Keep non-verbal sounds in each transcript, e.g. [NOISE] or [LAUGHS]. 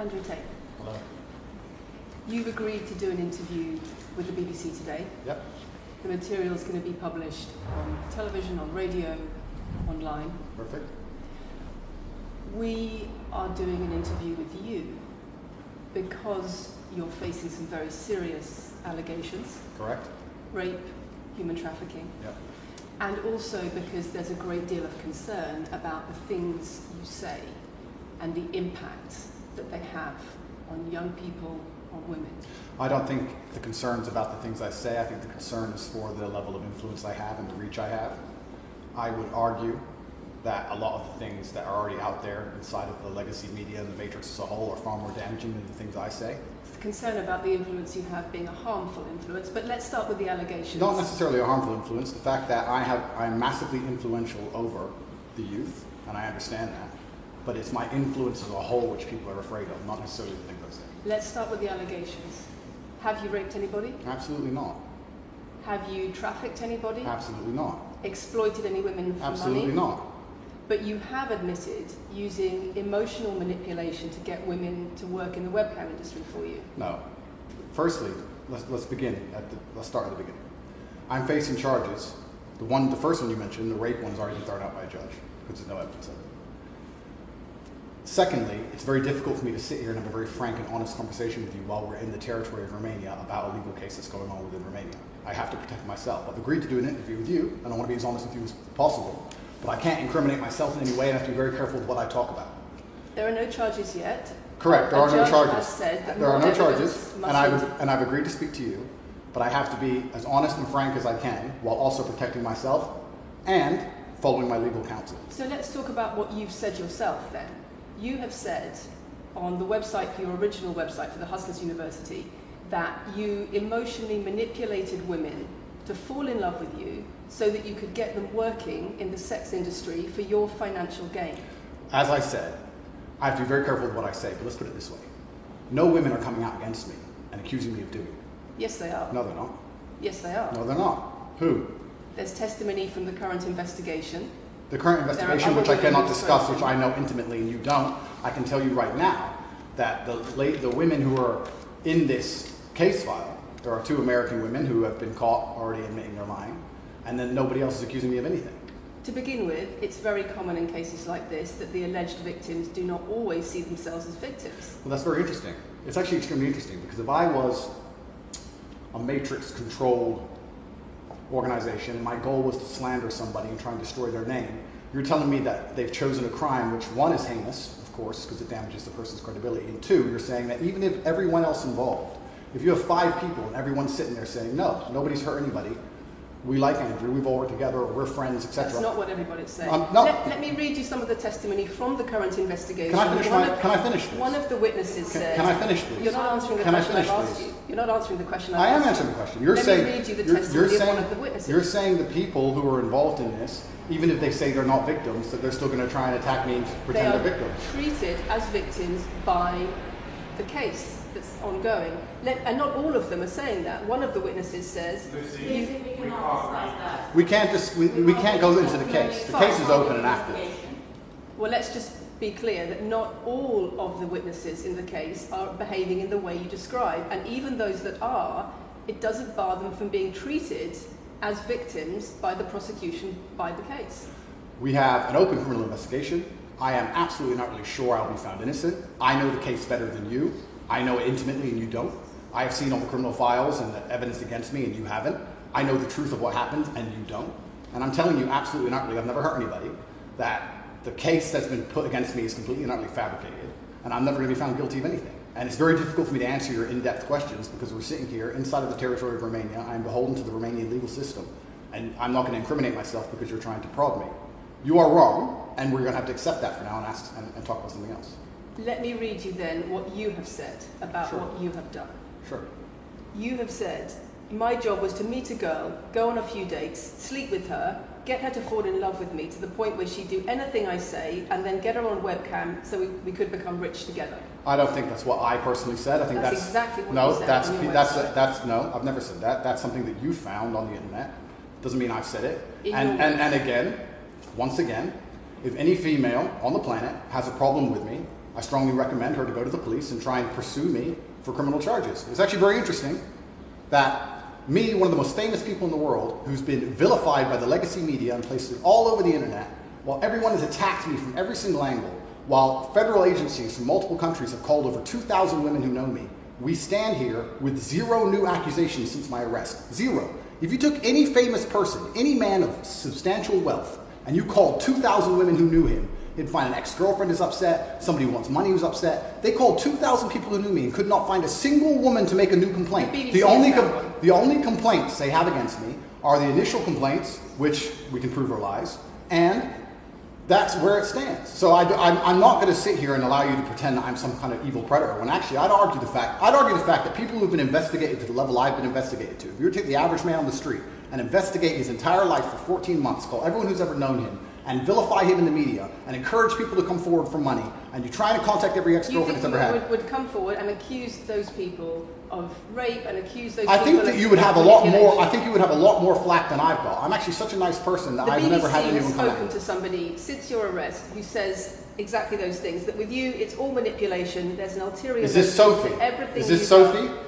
Andrew Tate, Hello. you've agreed to do an interview with the BBC today. Yep. The material is going to be published on television, on radio, online. Perfect. We are doing an interview with you because you're facing some very serious allegations Correct. rape, human trafficking, Yep. and also because there's a great deal of concern about the things you say and the impact that they have on young people, on women. I don't think the concern's about the things I say. I think the concern is for the level of influence I have and the reach I have. I would argue that a lot of the things that are already out there inside of the legacy media and the matrix as a whole are far more damaging than the things I say. It's the concern about the influence you have being a harmful influence, but let's start with the allegations. Not necessarily a harmful influence. The fact that I have I'm massively influential over the youth, and I understand that. But it's my influence as a whole which people are afraid of, not necessarily the things I say. Let's start with the allegations. Have you raped anybody? Absolutely not. Have you trafficked anybody? Absolutely not. Exploited any women for Absolutely money? not. But you have admitted using emotional manipulation to get women to work in the webcam industry for you. No. Firstly, let's, let's begin at the, let's start at the beginning. I'm facing charges. The one, the first one you mentioned, the rape one's already been thrown out by a judge because there's no evidence of it. Secondly, it's very difficult for me to sit here and have a very frank and honest conversation with you while we're in the territory of Romania about a legal case that's going on within Romania. I have to protect myself. I've agreed to do an interview with you, and I want to be as honest with you as possible. But I can't incriminate myself in any way, and I have to be very careful with what I talk about. There are no charges yet. Correct. There A are no charges. has said that there are no charges, and I've and I've agreed to speak to you, but I have to be as honest and frank as I can while also protecting myself and following my legal counsel. So let's talk about what you've said yourself then. You have said on the website for your original website for the Hustlers University that you emotionally manipulated women to fall in love with you so that you could get them working in the sex industry for your financial gain. As I said, I have to be very careful with what I say, but let's put it this way: no women are coming out against me and accusing me of doing it. Yes, they are. No, they're not. Yes, they are. No, they're not. Who? There's testimony from the current investigation. The current investigation, which I cannot discuss, which I know intimately and you don't, I can tell you right now that the, la- the women who are in this case file, there are two American women who have been caught already admitting they're lying, and then nobody else is accusing me of anything. To begin with, it's very common in cases like this that the alleged victims do not always see themselves as victims. Well, that's very interesting. It's actually extremely interesting because if I was a matrix controlled organization my goal was to slander somebody and try and destroy their name, you're telling me that they've chosen a crime which one is heinous, of course, because it damages the person's credibility, and two, you're saying that even if everyone else involved, if you have five people and everyone's sitting there saying, no, nobody's hurt anybody, we like Andrew, we've all worked together, we're friends, etc. That's not what everybody's saying. Um, no. let, let me read you some of the testimony from the current investigation. Can I finish one my- of, can I finish this? One of the witnesses Can- said. can I finish, please? You're not answering the Can I question I've finish, asked you. You're not answering the question I've I am answering the question. You're Let saying me read you the you're, testimony you're of one of the witnesses. You're saying the people who are involved in this, even if they say they're not victims, that they're still going to try and attack me and they pretend are they're victims. treated as victims by the case that's ongoing. Let, and not all of them are saying that. One of the witnesses says, Lucy, you, we cannot discuss that. We can't just we, we can't go into the case. The case is open and active. well, let's just be clear that not all of the witnesses in the case are behaving in the way you describe. And even those that are, it doesn't bar them from being treated as victims by the prosecution by the case. We have an open criminal investigation. I am absolutely not really sure I'll be found innocent. I know the case better than you. I know it intimately and you don't. I have seen all the criminal files and the evidence against me and you haven't. I know the truth of what happened and you don't. And I'm telling you absolutely not really, I've never hurt anybody, that the case that's been put against me is completely and utterly fabricated. And I'm never going to be found guilty of anything. And it's very difficult for me to answer your in-depth questions because we're sitting here inside of the territory of Romania. I'm beholden to the Romanian legal system. And I'm not going to incriminate myself because you're trying to prod me. You are wrong, and we're going to have to accept that for now and, ask, and, and talk about something else. Let me read you then what you have said about Sure. what you have done. Sure. You have said, my job was to meet a girl, go on a few dates, sleep with her, get her to fall in love with me to the point where she'd do anything I say, and then get her on webcam so we, we could become rich together. I don't think that's what I personally said. I think That's that's, exactly what no. you said that's that's website. that's no. I've never said that. That's something that you found on the internet. Doesn't mean I've said it. In and, and and again, once again, if any female on the planet has a problem with me, I strongly recommend her to go to the police and try and pursue me for criminal charges. It's actually very interesting that me, one of the most famous people in the world, who's been vilified by the legacy media and placed all over the internet, while everyone has attacked me from every single angle, while federal agencies from multiple countries have called over 2,000 women who know me, we stand here with zero new accusations since my arrest. Zero. If you took any famous person, any man of substantial wealth, and you called 2,000 women who knew him, He'd find an ex-girlfriend is upset, somebody who wants money who's upset. They called 2,000 people who knew me and could not find a single woman to make a new complaint. The The only, com- the only complaints they have against me are the initial complaints, which we can prove are lies, and that's where it stands. So I, am not going to sit here and allow you to pretend that I'm some kind of evil predator. When actually, I'd argue the fact, I'd argue the fact that people who've been investigated to the level I've been investigated to. If you were to take the average man on the street and investigate his entire life for 14 months, call everyone who's ever known him, and vilify him in the media, and encourage people to come forward for money, and you try to contact every ex-girlfriend that's ever would, had. would, would come forward and accuse those people of rape and accuse those I think that you would have a lot more. I think you would have a lot more flack than I've got. I'm actually such a nice person that The I've BBC never had anyone come spoken me. to somebody since your arrest who says exactly those things. That with you, it's all manipulation. There's an ulterior. Is this Sophie? Everything Is this Sophie? done.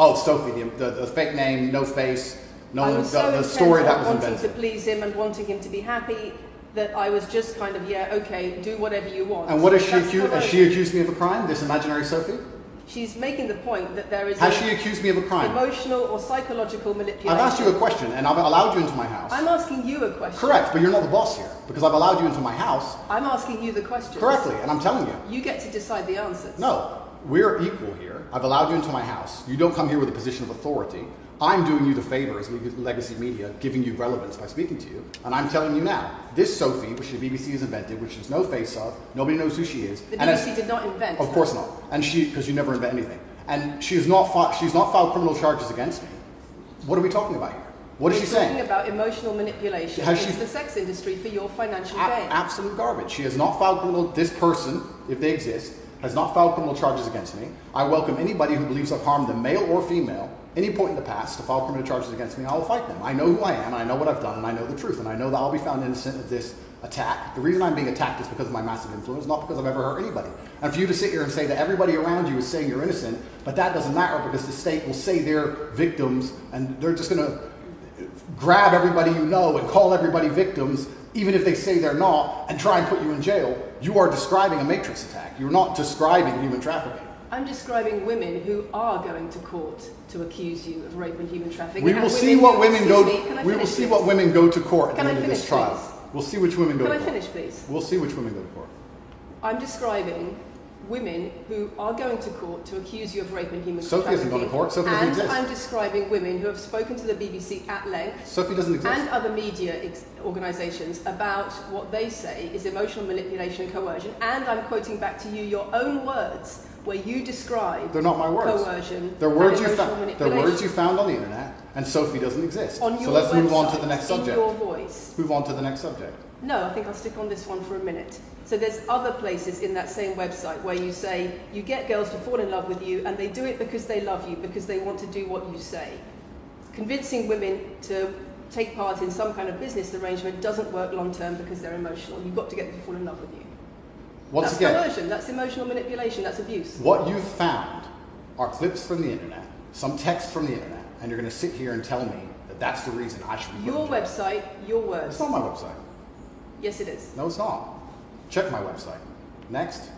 Oh, Sophie, the, the, the fake name, no face, no I was the, so the story that was wanting invented. to please him and wanting him to be happy that I was just kind of yeah okay do whatever you want. And what has she accused? Has she accused me of a crime? This imaginary Sophie? She's making the point that there is Has she accused me of a crime? emotional or psychological manipulation. I've asked you a question, and I've allowed you into my house. I'm asking you a question. Correct, but you're not the boss here because I've allowed you into my house I'm asking you the question. correctly, and I'm telling you. You get to decide the answers. No, we're equal here. I've allowed you into my house. You don't come here with a position of authority. I'm doing you the favor as legacy media, giving you relevance by speaking to you. And I'm telling you now, this Sophie, which the BBC has invented, which is no face of, nobody knows who she is. The and as- BBC did not invent. Of course not. And she, because you never invent anything. And she has not filed, she's not filed criminal charges against me. What are we talking about here? What is We're she talking saying? about emotional manipulation Has into she- the sex industry for your financial A- gain. absolute garbage. She has not filed criminal. This person, if they exist, has not filed criminal charges against me. I welcome anybody who believes I've harmed them, male or female, any point in the past, to file criminal charges against me. I will fight them. I know who I am, I know what I've done, and I know the truth, and I know that I'll be found innocent of this attack. The reason I'm being attacked is because of my massive influence, not because I've ever hurt anybody. And for you to sit here and say that everybody around you is saying you're innocent, but that doesn't matter because the state will say they're victims, and they're just going to grab everybody you know and call everybody victims, even if they say they're not, and try and put you in jail, you are describing a matrix attack. You're not describing human trafficking. I'm describing women who are going to court to accuse you of rape and human trafficking. We will see what women go. me, we will see please? what women go to court at the end of this trial. We'll see which women go Can I finish, please? We'll see which women go to court. I'm describing women who are going to court to accuse you of rape and human Sophie hasn't trafficking. gone to court. Sophie doesn't and exist. I'm describing women who have spoken to the BBC at length Sophie doesn't exist. and other media ex- organisations about what they say is emotional manipulation and coercion. And I'm quoting back to you your own words where you describe They're not my words. coercion They're words you found. They're words you found on the internet, and Sophie doesn't exist. on so your let's move on to website, the next in subject. your voice. Move on to the next subject. No, I think I'll stick on this one for a minute. So there's other places in that same website where you say you get girls to fall in love with you and they do it because they love you, because they want to do what you say. Convincing women to take part in some kind of business arrangement doesn't work long term because they're emotional. You've got to get them to fall in love with you. Once that's again, coercion, that's emotional manipulation, that's abuse. What you've found are clips from the internet, some text from the internet, and you're going to sit here and tell me that that's the reason I should be. Your website, your words. It's not my website. Yes, it is. No, it's not. Check my website. Next.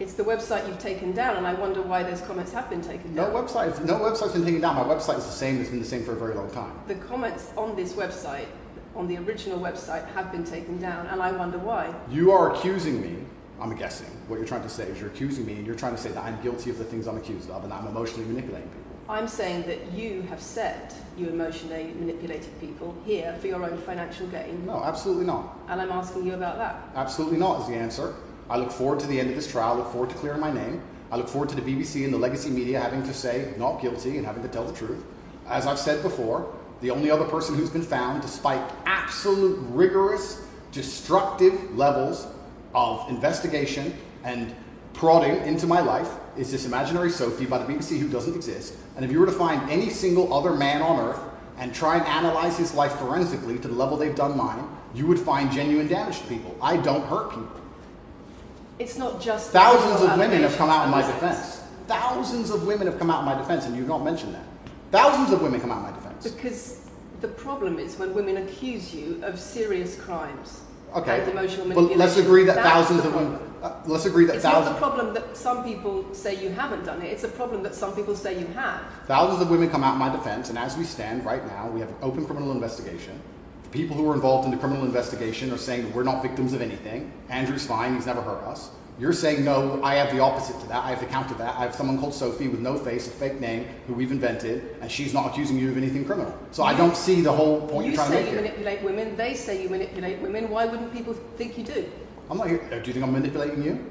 It's the website you've taken down, and I wonder why those comments have been taken down. No down. website. No website's been taken down. My website is the same. It's been the same for a very long time. The comments on this website, on the original website, have been taken down, and I wonder why. You are accusing me. I'm guessing. What you're trying to say is you're accusing me, and you're trying to say that I'm guilty of the things I'm accused of, and I'm emotionally manipulating people. I'm saying that you have said you emotionally manipulated people here for your own financial gain, No, absolutely not. and I'm asking you about that. Absolutely not is the answer. I look forward to the end of this trial. I look forward to clearing my name. I look forward to the BBC and the legacy media having to say not guilty and having to tell the truth. As I've said before, the only other person who's been found, despite absolute rigorous, destructive levels of investigation and prodding into my life, is this imaginary Sophie by the BBC who doesn't exist. And if you were to find any single other man on earth and try and analyze his life forensically to the level they've done mine, you would find genuine damage to people. I don't hurt people. It's not just Thousands of women have come out in my defense. Thousands of women have come out in my defense, and you've not mentioned that. Thousands of women come out in my defense. Because the problem is when women accuse you of serious crimes Okay. and emotional But manipulation. let's agree that that's thousands of women. Uh, let's agree that It's not the problem that some people say you haven't done it. It's a problem that some people say you have. thousands of women come out in my defense, and as we stand right now, we have an open criminal investigation. The people who are involved in the criminal investigation are saying that we're not victims of anything. Andrew's fine; he's never hurt us. You're saying no. I have the opposite to that. I have the counter to that. I have someone called Sophie with no face, a fake name, who we've invented, and she's not accusing you of anything criminal. So I don't see the whole point you you're trying to say make you here. manipulate women. They say you manipulate women. Why wouldn't people think you do? I'm not here. Do you think I'm manipulating you?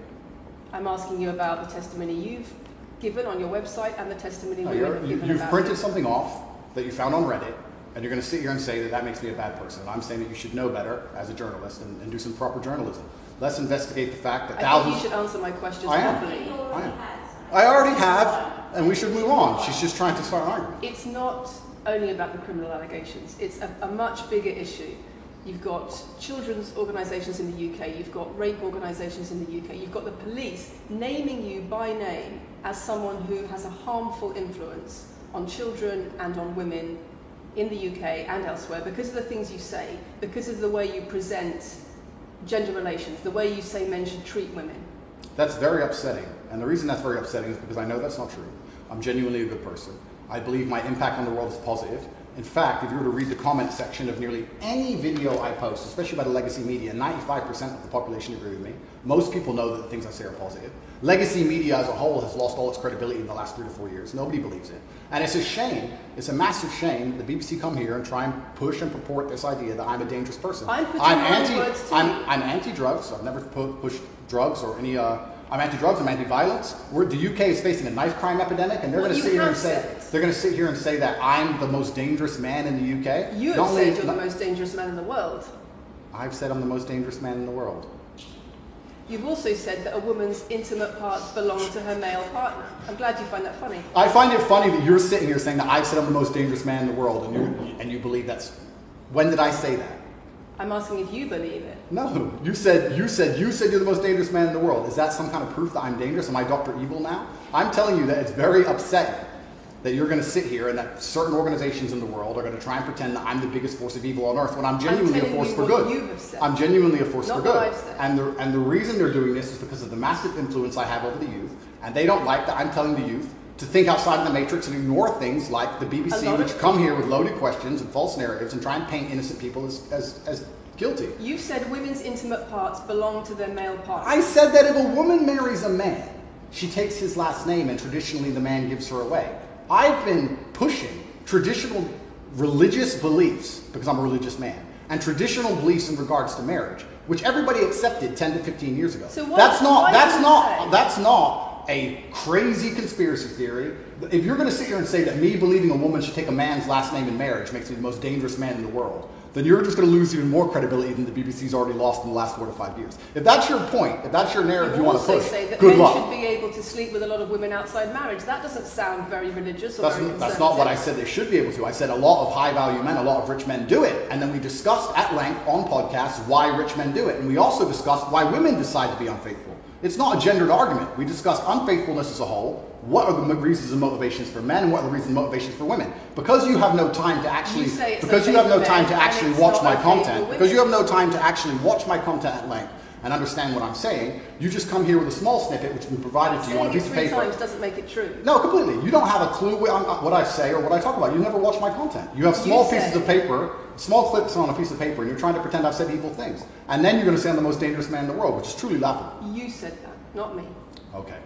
I'm asking you about the testimony you've given on your website and the testimony No, women you're, have given you've about printed you. something off that you found on Reddit, and you're going to sit here and say that that makes me a bad person. I'm saying that you should know better as a journalist and, and do some proper journalism. Let's investigate the fact that I think thousands. you should answer my questions I am. properly. I am. I already have, and we should move on. She's just trying to start an argument. It's not only about the criminal allegations, it's a, a much bigger issue. You've got children's organisations in the UK, you've got rape organisations in the UK, you've got the police naming you by name as someone who has a harmful influence on children and on women in the UK and elsewhere because of the things you say, because of the way you present gender relations, the way you say men should treat women. That's very upsetting. And the reason that's very upsetting is because I know that's not true. I'm genuinely a good person. I believe my impact on the world is positive. In fact, if you were to read the comment section of nearly any video I post, especially by the legacy media, 95% of the population agree with me. Most people know that the things I say are positive. Legacy media as a whole has lost all its credibility in the last three to four years. Nobody believes it. And it's a shame, it's a massive shame that the BBC come here and try and push and purport this idea that I'm a dangerous person. I'm own anti I'm, I'm anti-drugs. I've never pu- pushed drugs or any. Uh, I'm anti-drugs. I'm anti-violence. We're, the UK is facing a knife crime epidemic, and they're Well, going to sit here and say said. they're going to sit here and say that I'm the most dangerous man in the UK. You have Not only- said you're the most dangerous man in the world. I've said I'm the most dangerous man in the world. You've also said that a woman's intimate parts belong to her male partner. I'm glad you find that funny. I find it funny that you're sitting here saying that I've said I'm the most dangerous man in the world, and you and you believe that's. When did I say that? I'm asking if you believe it. No, you said you said you said you're the most dangerous man in the world. Is that some kind of proof that I'm dangerous? Am I Doctor Evil now? I'm telling you that it's very upsetting that you're going to sit here and that certain organizations in the world are going to try and pretend that I'm the biggest force of evil on earth when I'm genuinely a force you for good. you. I'm genuinely a force Not for what good. I've said. And the and the reason they're doing this is because of the massive influence I have over the youth, and they don't like that I'm telling the youth to think outside of the matrix and ignore things like the BBC, which come here with loaded questions and false narratives and try and paint innocent people as, as, as guilty. You've said women's intimate parts belong to their male partner. I said that if a woman marries a man, she takes his last name and traditionally the man gives her away. I've been pushing traditional religious beliefs because I'm a religious man and traditional beliefs in regards to marriage, which everybody accepted 10 to 15 years ago. So what- that's not that's not say- that's not a crazy conspiracy theory. If you're going to sit here and say that me believing a woman should take a man's last name in marriage makes me the most dangerous man in the world, then you're just going to lose even more credibility than the BBC's already lost in the last four to five years. If that's your point, if that's your narrative you, want to push, say that good men luck. should be able to sleep with a lot of women outside marriage. That doesn't sound very religious or That's, very that's not what I said they should be able to. I said a lot of high value men, a lot of rich men do it. And then we discussed at length on podcasts why rich men do it. And we also discussed why women decide to be unfaithful. It's not a gendered argument. We discussed unfaithfulness as a whole. What are the reasons and motivations for men and what are the reasons and motivations for women? Because you have no time to actually You because you have no time to actually watch my okay content. Because you have no time to actually watch my content at length and understand what I'm saying. You just come here with a small snippet which has been provided to you on a piece of three paper. times doesn't make it true. No, completely. You don't have a clue what, I'm- uh, what I say or what I talk about. You never watch my content. You have small said- pieces of paper, small clips on a piece of paper, and you're trying to pretend I've said evil things. And then you're going to say I'm the most dangerous man in the world, which is truly laughable. You said that, not me. Okay.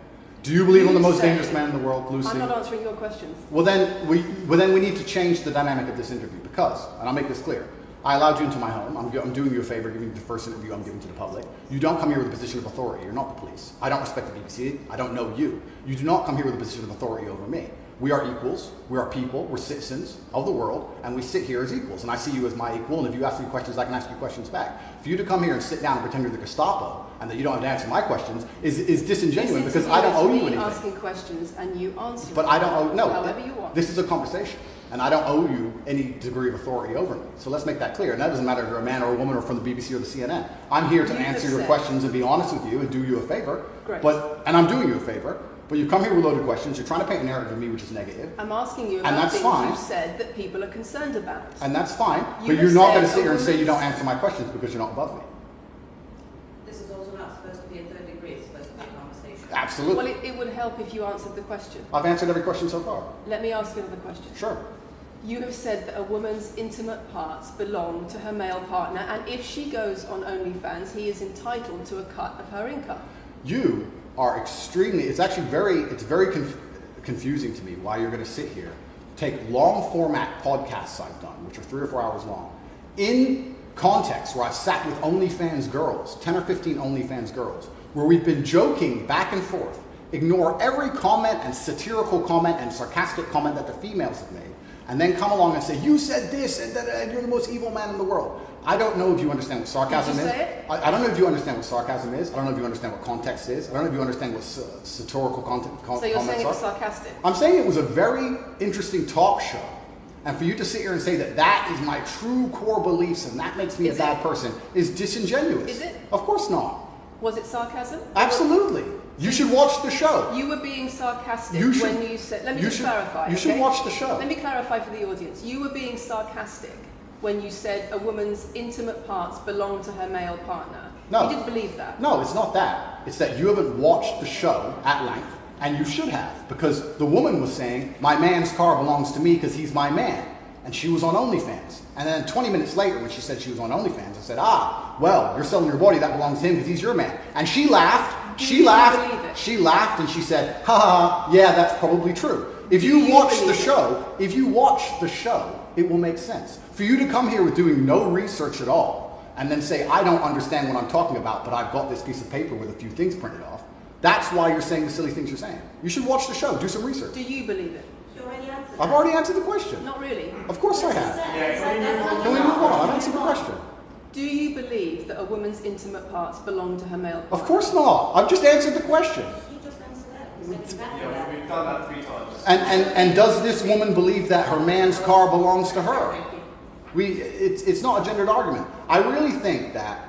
Do you believe I'm the most dangerous man in the world, Lucy? I'm not answering your questions. Well then, we, well, then we need to change the dynamic of this interview because, and I'll make this clear, I allowed you into my home. I'm, I'm doing you a favor, giving you the first interview I'm giving to the public. You don't come here with a position of authority. You're not the police. I don't respect the BBC. I don't know you. You do not come here with a position of authority over me. We are equals. We are people. We're citizens of the world, and we sit here as equals. And I see you as my equal. And if you ask me questions, I can ask you questions back. For you to come here and sit down and pretend you're the Gestapo and that you don't have to answer my questions is, is disingenuous because I don't owe you anything. asking questions and you answer. But I don't owe no. However you want. This is a conversation, and I don't owe you any degree of authority over me. So let's make that clear. And that doesn't matter if you're a man or a woman or from the BBC or the CNN. I'm here to You answer your said- questions and be honest with you and do you a favor. Great. But and I'm doing you a favor. But you come here with loaded questions. You're trying to paint a narrative of me which is negative, I'm asking you And about that's things fine. you've said that people are concerned about. and that's fine. You but you're not going to sit here and say you don't answer my questions because you're not above me. This is also not supposed to be a third degree, it's supposed to be a conversation. Absolutely. Well, it, it would help if you answered the question. I've answered every question so far. Let me ask you another question. Sure. You have said that a woman's intimate parts belong to her male partner, and if she goes on OnlyFans, he is entitled to a cut of her income. you are extremely it's actually very it's very conf- confusing to me why you're going to sit here take long format podcasts i've done which are three or four hours long in context where i've sat with onlyfans girls 10 or 15 onlyfans girls where we've been joking back and forth ignore every comment and satirical comment and sarcastic comment that the females have made and then come along and say you said this and, that, and you're the most evil man in the world i don't know if you understand what sarcasm is it? I, I don't know if you understand what sarcasm is. I don't know if you understand what context is. I don't know if you understand what sa- satirical content, con- So you're saying are. it's sarcastic? I'm saying it was a very interesting talk show. And for you to sit here and say that that is my true core beliefs and that makes me Is a bad it? person is disingenuous. Is it? Of course not. Was it sarcasm? Absolutely. You should watch the show. You were being sarcastic You should- when you said. Let me you just should- clarify. you should watch the show. Let me clarify for the audience. You were being sarcastic when you said a woman's intimate parts belong to her male partner. No. You didn't believe that. No, it's not that. It's that you haven't watched the show at length, and you should have, because the woman was saying, My man's car belongs to me because he's my man. And she was on OnlyFans. And then 20 minutes later, when she said she was on OnlyFans, I said, Ah, well, you're selling your body, that belongs to him because he's your man. And she laughed. She you laughed. She laughed and she said, Ha ha, ha, yeah, that's probably true. If you, you watch the show, if you watch the show, it will make sense. For you to come here with doing no research at all and then say, I don't understand what I'm talking about, but I've got this piece of paper with a few things printed off, that's why you're saying the silly things you're saying. You should watch the show, do some research. Do you believe it? You already answered I've already answered the question. Not really. Of course I Yes, you have. said- Yeah, you said can we move on? Can we enough. move on? I've answered the question. Do you believe that a woman's intimate parts belong to her male partner? Of course not. I've just answered the question. You just answered that. You said Yeah, we- we've done that three times. And, and, and does this woman believe that her man's car belongs to her? We, it's, it's not a gendered argument. I really think that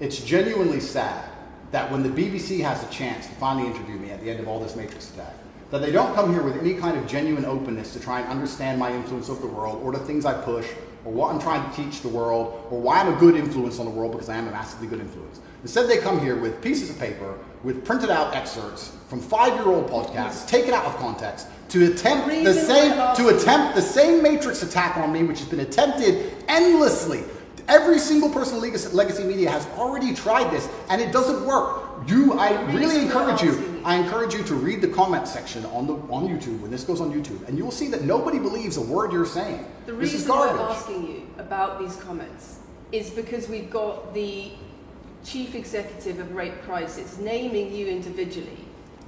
it's genuinely sad that when the BBC has a chance to finally interview me at the end of all this Matrix attack, that they don't come here with any kind of genuine openness to try and understand my influence over the world or the things I push or what I'm trying to teach the world or why I'm a good influence on the world because I am a massively good influence. Instead, they come here with pieces of paper with printed out excerpts from five year old podcasts taken out of context to attempt the same to attempt the same matrix attack on me, which has been attempted endlessly. Every single person in legacy, media has already tried this, and it doesn't work. You, I really encourage you. I encourage you to read the comment section on the on YouTube when this goes on YouTube, and you will see that nobody believes a word you're saying. The this is reason garbage. asking you about these comments is because we've got the chief executive of Rape Crisis naming you individually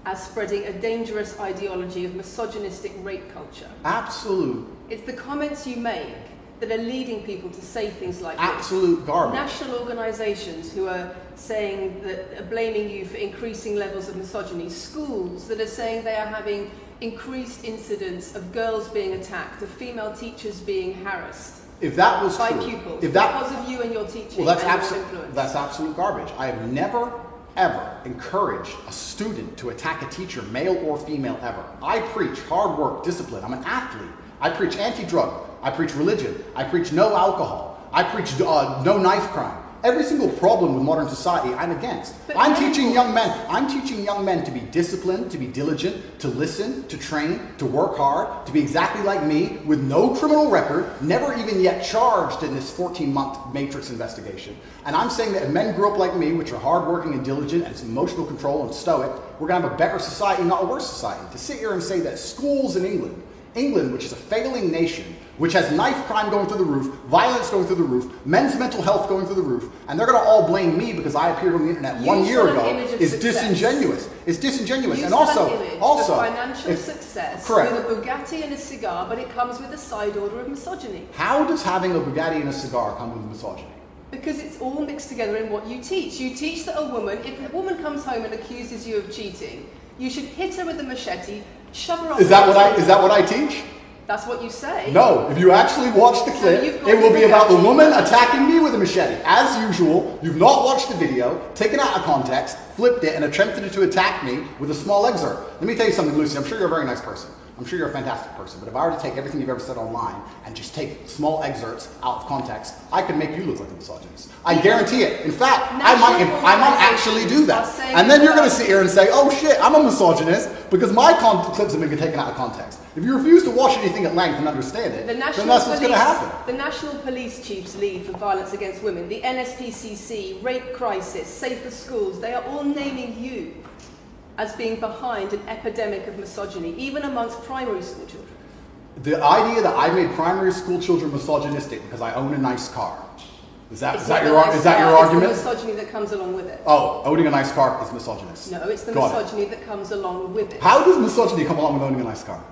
as spreading a dangerous ideology of misogynistic rape culture. Absolute, It's the comments you make that are leading people to say things like absolute this. garbage. National organisations who are saying that are blaming you for increasing levels of misogyny. Schools that are saying they are having increased incidents of girls being attacked, of female teachers being harassed If that was by true, pupils if that because of you and your teaching Well, that's absolute. That's absolute garbage. I have never, ever encouraged a student to attack a teacher, male or female, ever. I preach hard work, discipline. I'm an athlete. I preach anti-drug. I preach religion. I preach no alcohol. I preach uh, no knife crime. Every single problem with modern society, I'm against. But I'm teaching young men. I'm teaching young men to be disciplined, to be diligent, to listen, to train, to work hard, to be exactly like me, with no criminal record, never even yet charged in this 14-month Matrix investigation. And I'm saying that if men grew up like me, which are hardworking and diligent and emotional control and stoic, we're going to have a better society, not a worse society. To sit here and say that schools in England, England, which is a failing nation, which has knife crime going through the roof, violence going through the roof, men's mental health going through the roof, and they're going to all blame me because I appeared on the internet You one year ago is disingenuous. It's disingenuous, You and also, an image also, of financial success correct. with a Bugatti and a cigar, but it comes with a side order of misogyny. How does having a Bugatti and a cigar come with misogyny? Because it's all mixed together in what you teach. You teach that a woman, if a woman comes home and accuses you of cheating, you should hit her with a machete, shove her off. Is that what I is that what I teach? That's what you say. No, if you actually watch the So clip, you've it will be about the woman attacking me with a machete. As usual, you've not watched the video, taken out of context, flipped it, and attempted to attack me with a small excerpt. Let me tell you something, Lucy. I'm sure you're a very nice person. I'm sure you're a fantastic person. But if I were to take everything you've ever said online and just take small excerpts out of context, I could make you look like a misogynist. I guarantee it. In fact, I might, I might actually do that. And then you're going to sit here and say, "Oh shit, I'm a misogynist," because my con- clips have been taken out of context. If you refuse to watch anything at length and understand it, The then that's what's Police, going to happen. The National Police Chiefs League for Violence Against Women, the NSPCC, Rape Crisis, Safer Schools, they are all naming you as being behind an epidemic of misogyny, even amongst primary school children. The idea that I made primary school children misogynistic because I own a nice car. Is that, that your, ar- is that your argument? It's the misogyny that comes along with it. Oh, owning a nice car is misogynist. No, it's the misogyny that comes along with it. How does misogyny come along with owning a nice car?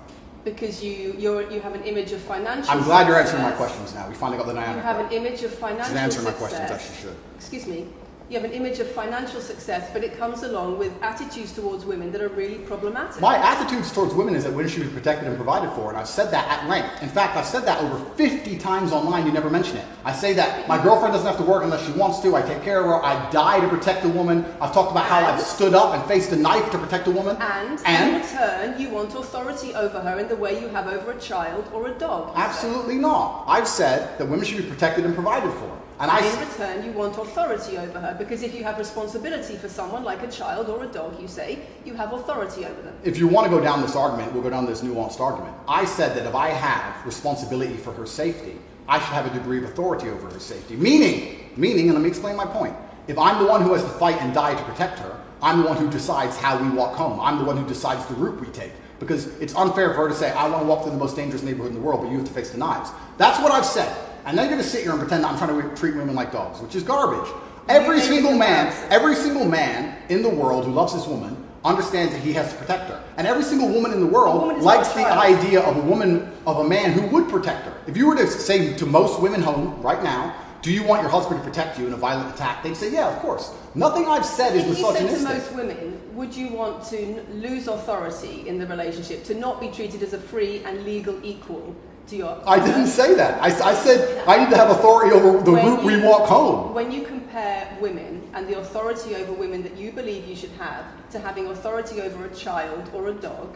Because you, you're, you have an image of financial I'm glad you're answering my questions now. We finally got the You dynamic. have an image of She's financial answering my success. questions, as she should. Excuse me. You have an image of financial success, but it comes along with attitudes towards women that are really problematic. My attitudes towards women is that women should be protected and provided for, and I've said that at length. In fact, I've said that over 50 times online, you never mention it. I say that my girlfriend doesn't have to work unless she wants to, I take care of her, I die to protect a woman. I've talked about how I've stood up and faced a knife to protect a woman. And, in and return, you want authority over her in the way you have over a child or a dog. absolutely not. I've said that women should be protected and provided for. And in return, you want authority over her because if you have responsibility for someone like a child or a dog, you say, you have authority over them. if you want to go down this argument, we'll go down this nuanced argument. I said that if I have responsibility for her safety, I should have a degree of authority over her safety. Meaning, meaning, and let me explain my point. If I'm the one who has to fight and die to protect her, I'm the one who decides how we walk home. I'm the one who decides the route we take. Because it's unfair for her to say, I want to walk through the most dangerous neighborhood in the world, but you have to face the knives. That's what I've said. And then you're going to sit here and pretend that I'm trying to treat women like dogs, which is garbage. Every single man, every single man in the world who loves this woman understands that he has to protect her. And every single woman in the world likes the idea of a woman, of a man who would protect her. If you were to say to most women home right now, do you want your husband to protect you in a violent attack? They'd say, yeah, of course. Nothing I've said is If you said to most women, would you want to lose authority in the relationship, to not be treated as a free and legal equal to your I didn't say that. I, I said I need to have authority over the When route we walk home. When you compare women and the authority over women that you believe you should have to having authority over a child or a dog,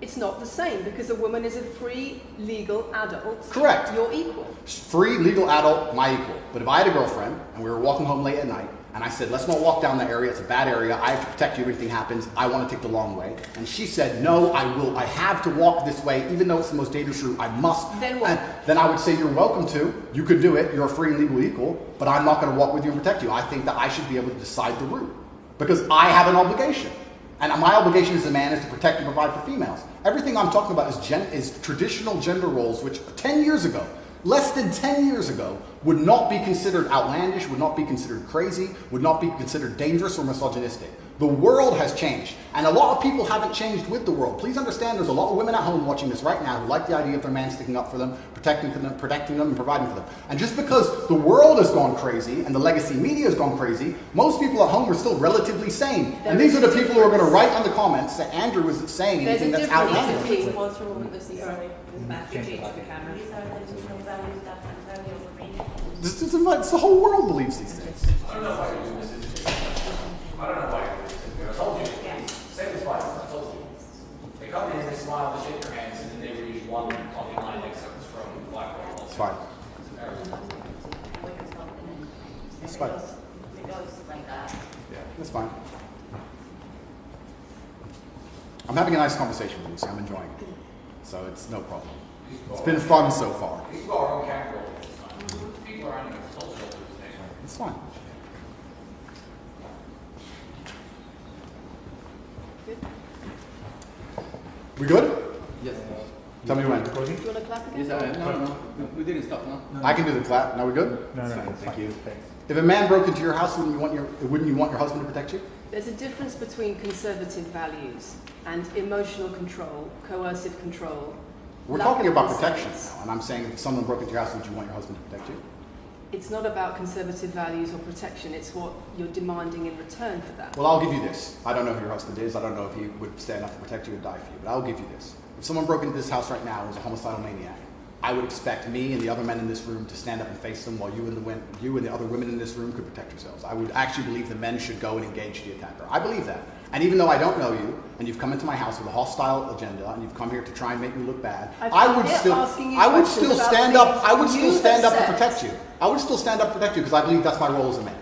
it's not the same because a woman is a free legal adult. Correct. You're equal. Free, legal adult, my equal. But if I had a girlfriend and we were walking home late at night, and I said, let's not walk down that area, it's a bad area, I have to protect you if anything happens, I want to take the long way. And she said, no, I will, I have to walk this way, even though it's the most dangerous route, I must. Then what? And then I would say, you're welcome to, you could do it, you're a free and legal equal, but I'm not going to walk with you and protect you. I think that I should be able to decide the route. Because I have an obligation. And my obligation as a man is to protect and provide for females. Everything I'm talking about is, gen- is traditional gender roles, which 10 years ago, less than 10 years ago, would not be considered outlandish, would not be considered crazy, would not be considered dangerous or misogynistic. The world has changed, and a lot of people haven't changed with the world. Please understand there's a lot of women at home watching this right now who like the idea of their man sticking up for them, protecting for them, protecting them, and providing for them. And just because the world has gone crazy and the legacy media has gone crazy, most people at home are still relatively sane. There and these are the people who are going to write on the comments that Andrew isn't saying There's anything that's difference outlandish. between what's wrong with this Sorry, Ms. Matthew, change the camera. These are the two values that Antonio would read. This is, it's the whole world believes these things. I don't know why told you. Same as twice. I told you. They come in, they smile, they shake their hands, and then they read one funny line excerpts from Blackboard. It's fine. We can stop it and It's it fine. goes, it goes like that. Yeah, that's fine. I'm having a nice conversation with you, so I'm enjoying it. So it's no problem. It's been fun so far. These are our own camera roll this time. People are on the social. It's fine. We good? Yes. Tell me when. Do you want to clap again? Yes, I am. No, no, no, we didn't stop, no? I can do the clap. Now we good? No, no, Fine, thank you. Thanks. If a man broke into your house, wouldn't you want your wouldn't you want your husband to protect you? There's a difference between conservative values and emotional control, coercive control. We're talking about protection now, and I'm saying if someone broke into your house, would you want your husband to protect you? It's not about conservative values or protection, it's what you're demanding in return for that. Well, I'll give you this. I don't know who your husband is. I don't know if he would stand up to protect you and die for you, but I'll give you this. If someone broke into this house right now and was a homicidal maniac, I would expect me and the other men in this room to stand up and face them while you and the you and the other women in this room could protect yourselves. I would actually believe the men should go and engage the attacker. I believe that. And even though I don't know you, and you've come into my house with a hostile agenda, and you've come here to try and make me look bad, I would still, I would still stand up. I would still stand up to said. protect you. I would still stand up to protect you because I believe that's my role as a man.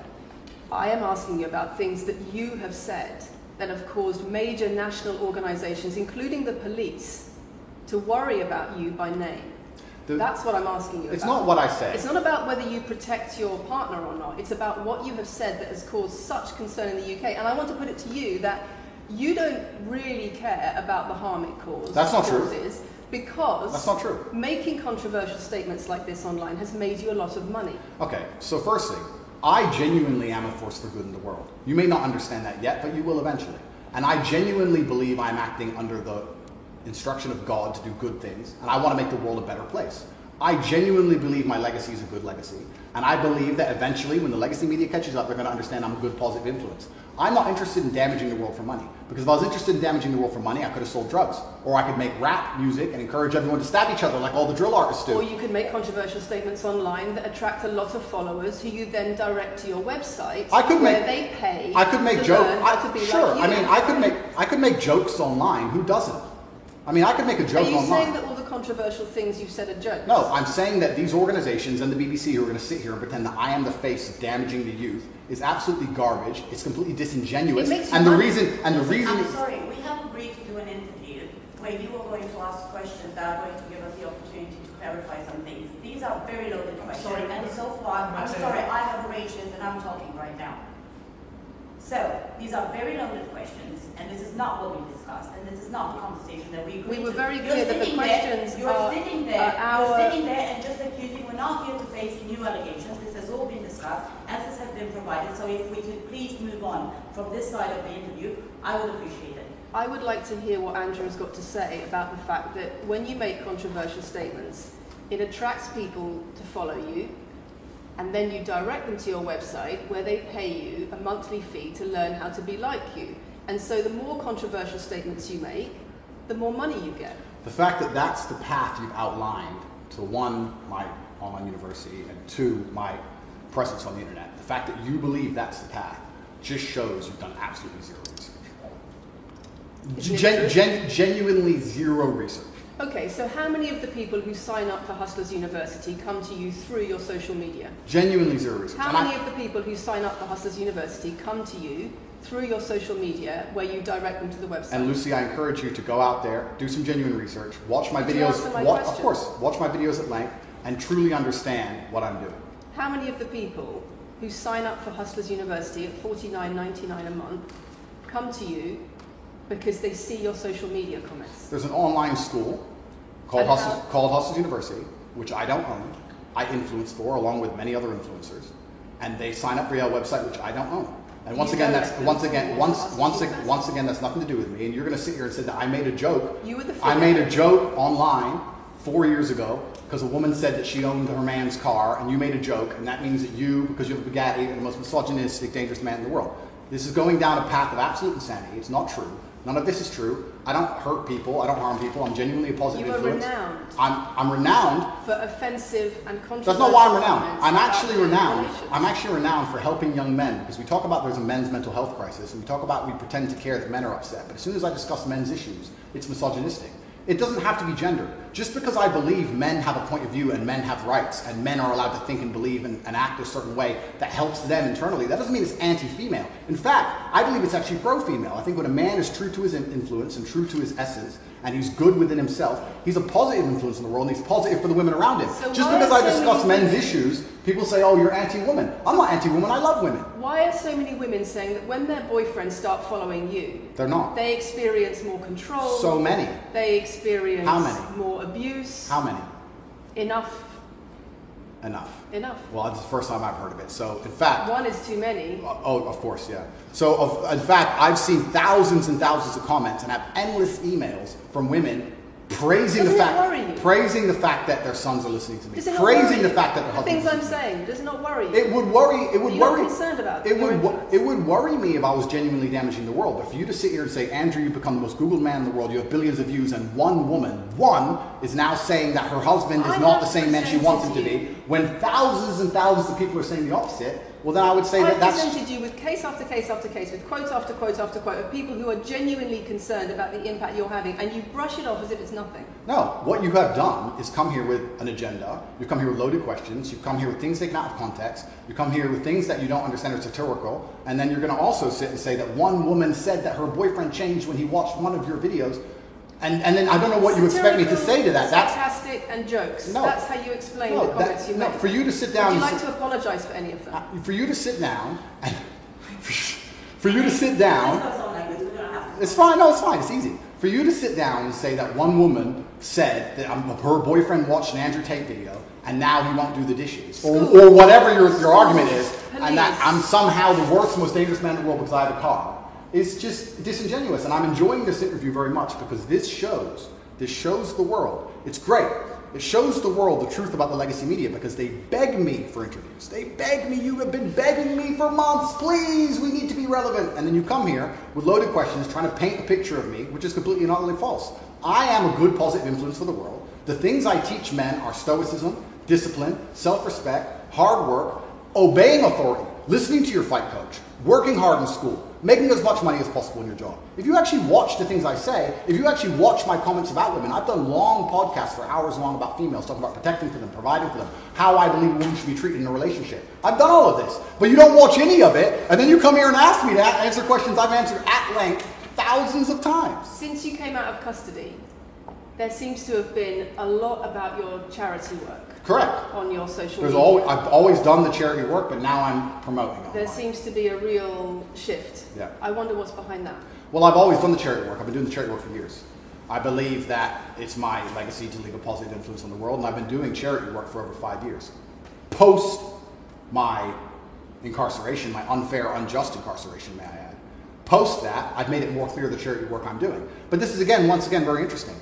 I am asking you about things that you have said that have caused major national organisations, including the police, to worry about you by name. The- That's what I'm asking you It's about. not what I say. It's not about whether you protect your partner or not. It's about what you have said that has caused such concern in the UK. And I want to put it to you that you don't really care about the harm it causes. That's not true. Because That's not true. making controversial statements like this online has made you a lot of money. Okay, so first thing, I genuinely am a force for good in the world. You may not understand that yet, but you will eventually. And I genuinely believe I'm acting under the instruction of God to do good things, and I want to make the world a better place. I genuinely believe my legacy is a good legacy, and I believe that eventually, when the legacy media catches up, they're going to understand I'm a good, positive influence. I'm not interested in damaging the world for money, because if I was interested in damaging the world for money, I could have sold drugs, or I could make rap music and encourage everyone to stab each other like all the drill artists do. Or you could make controversial statements online that attract a lot of followers who you then direct to your website I could where make- they pay I could make jokes. learn how to be Sure. like I mean, I could make I could make jokes online. Who doesn't? I mean, I could make a joke Are you online. saying that all the controversial things you've said are jokes? no, I'm saying that these organizations and the BBC who are going to sit here and pretend that I am the face of damaging the youth is absolutely garbage. It's completely disingenuous. It makes you and the money. reason and the reason I'm sorry, we have agreed to do an interview where you are going to ask questions that are going to give us the opportunity to clarify some things. These are very loaded questions, sorry. and so far, I'm sorry, I have arranged this and I'm talking right now. So, these are very loaded questions, and this is not what we discussed, and this is not the conversation that we agreed We were to. very You're clear that the sitting there- You're are- sitting there, are our- you're sitting there and just accusing, we're not here to face new allegations, this has all been discussed, answers have been provided, so if we could please move on from this side of the interview, I would appreciate it. I would like to hear what Andrew has got to say about the fact that when you make controversial statements, it attracts people to follow you, and then you direct them to your website where they pay you a monthly fee to learn how to be like you. And so the more controversial statements you make, the more money you get. the fact that that's the path you've outlined to one my online university and two my presence on the internet. The fact that you believe that's the path just shows you've done absolutely zero research. Gen- gen- genuinely zero research. Okay, so how many of the people who sign up for Hustlers University come to you through your social media? Genuinely zero research. How And I- many of the people who sign up for Hustlers University come to you through your social media where you direct them to the website? And Lucy, I encourage you to go out there, do some genuine research, watch my you videos. my wa- of course, watch my videos at length, and truly understand what I'm doing. How many of the people who sign up for Hustlers University at $49.99 a month come to you because they see your social media comments? There's an online school called how- called Hustlers University, which I don't own. I influence for, along with many other influencers, and they sign up for your website, which I don't own. And once again, that's once again, once once once again, that's nothing to do with me. And you're going to sit here and say that I made a joke. You were the I made a joke online four years ago because a woman said that she owned her man's car, and you made a joke, and that means that you, because you have a Bugatti, are the most misogynistic, dangerous man in the world. This is going down a path of absolute insanity. It's not true. None of this is true. I don't hurt people. I don't harm people. I'm genuinely a positive You are influence. renowned I'm, I'm renowned. for offensive and controversial That's not why I'm renowned. I'm actually renowned. I'm actually renowned for helping young men because we talk about there's a men's mental health crisis and we talk about we pretend to care that men are upset. But as soon as I discuss men's issues, it's misogynistic. It doesn't have to be gendered. Just because I believe men have a point of view and men have rights and men are allowed to think and believe and, and act a certain way that helps them internally, that doesn't mean it's anti-female. In fact, I believe it's actually pro-female. I think when a man is true to his influence and true to his essence and he's good within himself, he's a positive influence in the world and he's positive for the women around him. So Just because I discuss men's women- issues, people say, oh, you're anti-woman. I'm not anti-woman, I love women. Why are so many women saying that when their boyfriends start following you, They're not. they experience more control? So many. They experience How many? more abuse. How many? Enough. Enough. Enough. Well, that's the first time I've heard of it. So, in fact, One is too many. Oh, of course, yeah. So, of, in fact, I've seen thousands and thousands of comments and have endless emails from women praising Doesn't the fact, praising the fact that their sons are listening to me, Does praising the fact that their the things. I'm saying does not worry you. It would worry. It would You're worry. concerned about it would. influence. It would worry me if I was genuinely damaging the world. But for you to sit here and say, Andrew, you've become the most Googled man in the world. You have billions of views, and one woman, one, is now saying that her husband is I not the same man she wants him to be. When thousands and thousands of people are saying the opposite, well, then I would say I that that's presented you with case after case after case, with quote after quote after quote of people who are genuinely concerned about the impact you're having, and you brush it off as if it's nothing. No, what you have done is come here with an agenda. You've come here with loaded questions. You've come here with things taken out of context. You come here with things that you don't understand are satirical. And then you're going to also sit and say that one woman said that her boyfriend changed when he watched one of your videos. And, and then I don't know what you expect me to say to that. That's sarcastic and jokes. No. That's how you explain no, the comments that, you no, make. for you to sit down. Would you and like to apologise for any of them? uh, for you to sit down and [LAUGHS] for you to sit down. Let's go some language, we're gonna have to. It's fine. No, it's fine. It's easy. For you to sit down and say that one woman said that um, her boyfriend watched an Andrew Tate video and now he won't do the dishes, or, or whatever your, your argument is, and that I'm somehow the worst, most dangerous man in the world because I have a car, is just disingenuous. And I'm enjoying this interview very much because this shows, this shows the world. It's great. It shows the world the truth about the legacy media because they beg me for interviews. They beg me, you have been begging me for months, please, we need to be relevant. And then you come here with loaded questions trying to paint a picture of me, which is completely and utterly false. I am a good positive influence for the world. The things I teach men are stoicism, discipline, self respect, hard work, obeying authority, listening to your fight coach, working hard in school, making as much money as possible in your job. If you actually watch the things I say, if you actually watch my comments about women, I've done long podcasts for hours long about females, talking about protecting for them, providing for them, how I believe women should be treated in a relationship. I've done all of this, but you don't watch any of it, and then you come here and ask me to answer questions I've answered at length thousands of times. Since you came out of custody, there seems to have been a lot about your charity work Correct. on your social There's media. always, I've always done the charity work, but now I'm promoting it. There seems to be a real shift. Yeah. I wonder what's behind that. Well, I've always done the charity work. I've been doing the charity work for years. I believe that it's my legacy to leave a positive influence on the world, and I've been doing charity work for over five years. Post my incarceration, my unfair, unjust incarceration, may I add. Post that, I've made it more clear the charity work I'm doing. But this is again, once again, very interesting.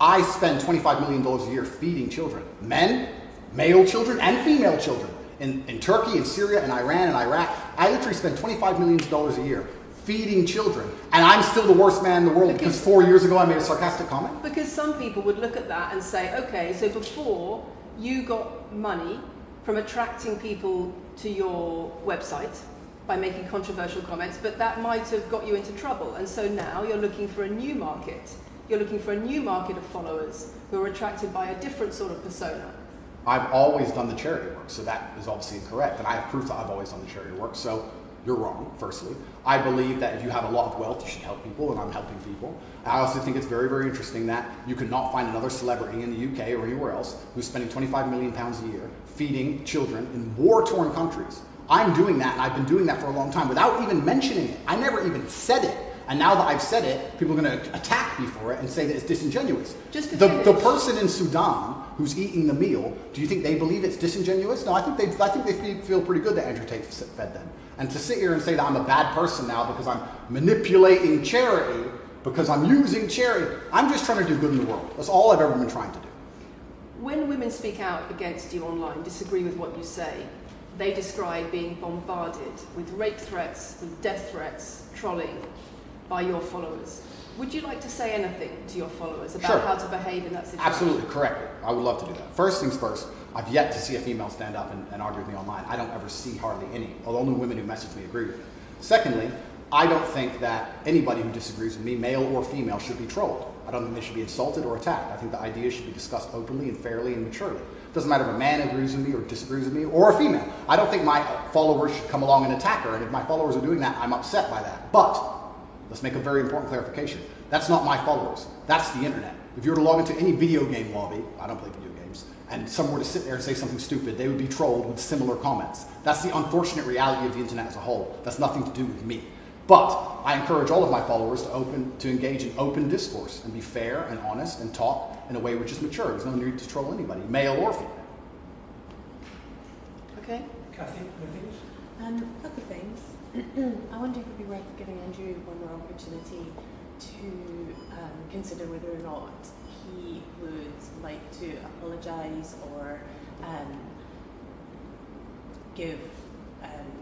I spend $25 million a year feeding children, men, male children, and female children. In, in Turkey, in Syria, in Iran, and Iraq, I literally spend $25 million a year feeding children. And I'm still the worst man in the world because Because- four years ago I made a sarcastic comment. Because some people would look at that and say, okay, so before you got money from attracting people to your website by making controversial comments, but that might have got you into trouble. And so now you're looking for a new market. You're looking for a new market of followers who are attracted by a different sort of persona. I've always done the charity work, so that is obviously incorrect. And I have proof that I've always done the charity work, so you're wrong, firstly. I believe that if you have a lot of wealth, you should help people, and I'm helping people. I also think it's very, very interesting that you could not find another celebrity in the UK or anywhere else who's spending 25 million pounds a year feeding children in war torn countries. I'm doing that, and I've been doing that for a long time without even mentioning it. I never even said it. And now that I've said it, people are going to attack me for it and say that it's disingenuous. Just the, the person in Sudan who's eating the meal, do you think they believe it's disingenuous? No, I think they, I think they feel, feel pretty good that Andrew Tate fed them. And to sit here and say that I'm a bad person now because I'm manipulating charity, because I'm using charity, I'm just trying to do good in the world. That's all I've ever been trying to do. When women speak out against you online, disagree with what you say, they describe being bombarded with rape threats, with death threats, trolling by your followers. Would you like to say anything to your followers about Sure. how to behave in that situation? Absolutely, correct. I would love to do that. First things first, I've yet to see a female stand up and, and argue with me online. I don't ever see hardly any. The only women who message me agree with me. Secondly, I don't think that anybody who disagrees with me, male or female, should be trolled. I don't think they should be insulted or attacked. I think the ideas should be discussed openly and fairly and maturely. It doesn't matter if a man agrees with me or disagrees with me or a female. I don't think my followers should come along and attack her. And if my followers are doing that, I'm upset by that. But Let's make a very important clarification. That's not my followers. That's the internet. If you were to log into any video game lobby, I don't play video games, and someone were to sit there and say something stupid, they would be trolled with similar comments. That's the unfortunate reality of the internet as a whole. That's nothing to do with me. But I encourage all of my followers to open to engage in open discourse and be fair and honest and talk in a way which is mature. There's no need to troll anybody, male or female. Okay? Kathy, anything? Um, a couple of things. I wonder if it would be worth giving Andrew one more opportunity to um, consider whether or not he would like to apologise or um, give um,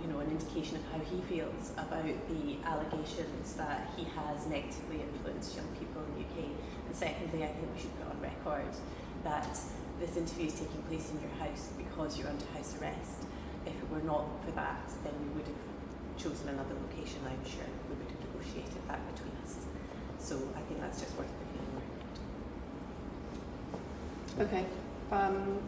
you know an indication of how he feels about the allegations that he has negatively influenced young people in the UK. And secondly, I think we should put on record that this interview is taking place in your house because you're under house arrest. If it were not for that, then we would have chosen another location, I'm sure. We would have negotiated that between us. So I think that's just worth putting record. Okay. Um,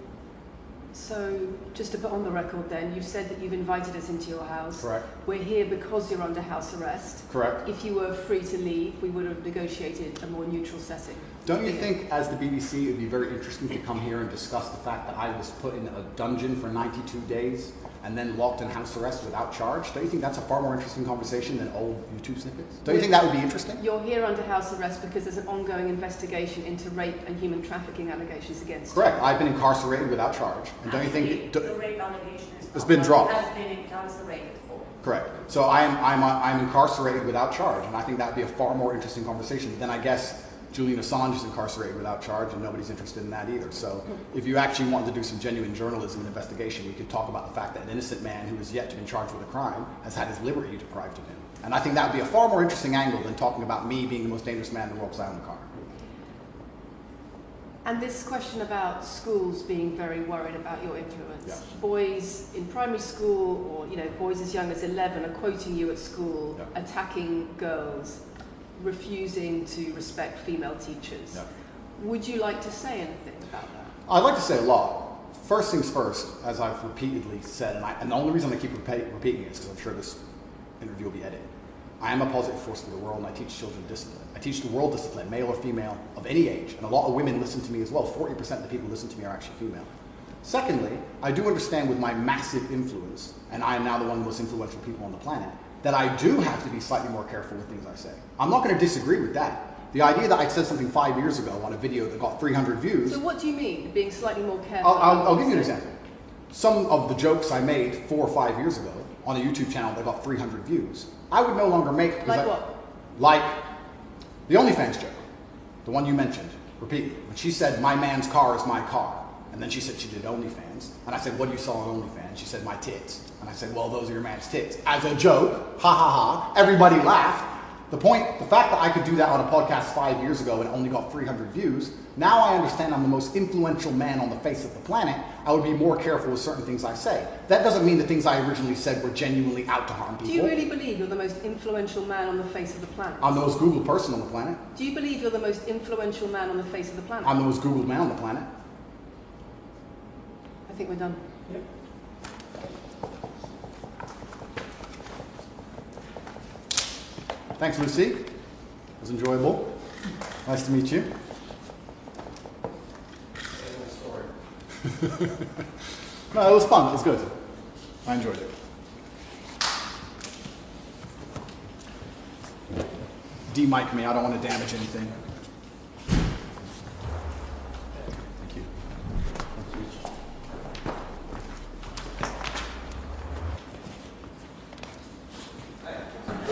so, just to put on the record then, you've said that you've invited us into your house. Correct. We're here because you're under house arrest. Correct. If you were free to leave, we would have negotiated a more neutral setting. Don't you think, as the BBC, it would be very interesting to come here and discuss the fact that I was put in a dungeon for 92 days and then locked in house arrest without charge? Don't you think that's a far more interesting conversation than old YouTube snippets? Don't you think that would be interesting? You're here under house arrest because there's an ongoing investigation into rape and human trafficking allegations against you. Correct. I've been incarcerated without charge. And don't you think. Actually, do- the rape allegation is It's not been what dropped. Has been incarcerated for. Correct. So I'm, I'm, uh, I'm incarcerated without charge, and I think that would be a far more interesting conversation. than, I guess Julian Assange is incarcerated without charge, and nobody's interested in that either. So if you actually wanted to do some genuine journalism and investigation, we could talk about the fact that an innocent man who is yet to be charged with a crime has had his liberty deprived of him. And I think that would be a far more interesting angle than talking about me being the most dangerous man in the world because I own a car. And this question about schools being very worried about your influence. Yeah. Boys in primary school or you know boys as young as 11 are quoting you at school, Yeah. attacking girls, refusing to respect female teachers. Yeah. Would you like to say anything about that? I'd like to say a lot. First things first, as I've repeatedly said, and, I, and the only reason I keep repeat, repeating it is because I'm sure this interview will be edited. I am a positive force for the world, and I teach children discipline. I teach the world discipline, male or female, of any age, and a lot of women listen to me as well. 40% of the people who listen to me are actually female. Secondly, I do understand with my massive influence, and I am now the one of the most influential people on the planet, that I do have to be slightly more careful with things I say. I'm not going to disagree with that. The idea that I said something five years ago on a video that got 300 views So what do you mean, being slightly more careful? I'll, I'll, I'll give you an example. Some of the jokes I made four or five years ago on a YouTube channel that got 300 views, I would no longer make. because Like I- what? Like the OnlyFans joke, the one you mentioned repeat. When she said, "My man's car is my car," and then she said she did OnlyFans, and I said, "What do you saw on OnlyFans?" She said, "My tits," and I said, "Well, those are your man's tits." As a joke, ha ha ha. Everybody laughed. The point, the fact that I could do that on a podcast five years ago and only got 300 views, now I understand I'm the most influential man on the face of the planet. I would be more careful with certain things I say. That doesn't mean the things I originally said were genuinely out to harm people. Do you really believe you're the most influential man on the face of the planet? I'm the most Googled person on the planet. Do you believe you're the most influential man on the face of the planet? I'm the most Googled man on the planet. I think we're done. Yep. Thanks, Lucy. It was enjoyable. Nice to meet you. [LAUGHS] no, it was fun. It was good. I enjoyed it. D-mic me. I don't want to damage anything.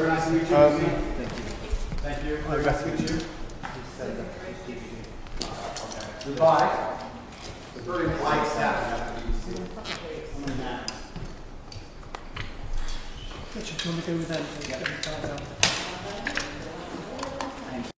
Very nice to meet you. Lucy. Thank you. Thank you. Very nice to meet you. Goodbye. The very polite staff. Richard, do you want to go with them? Yeah.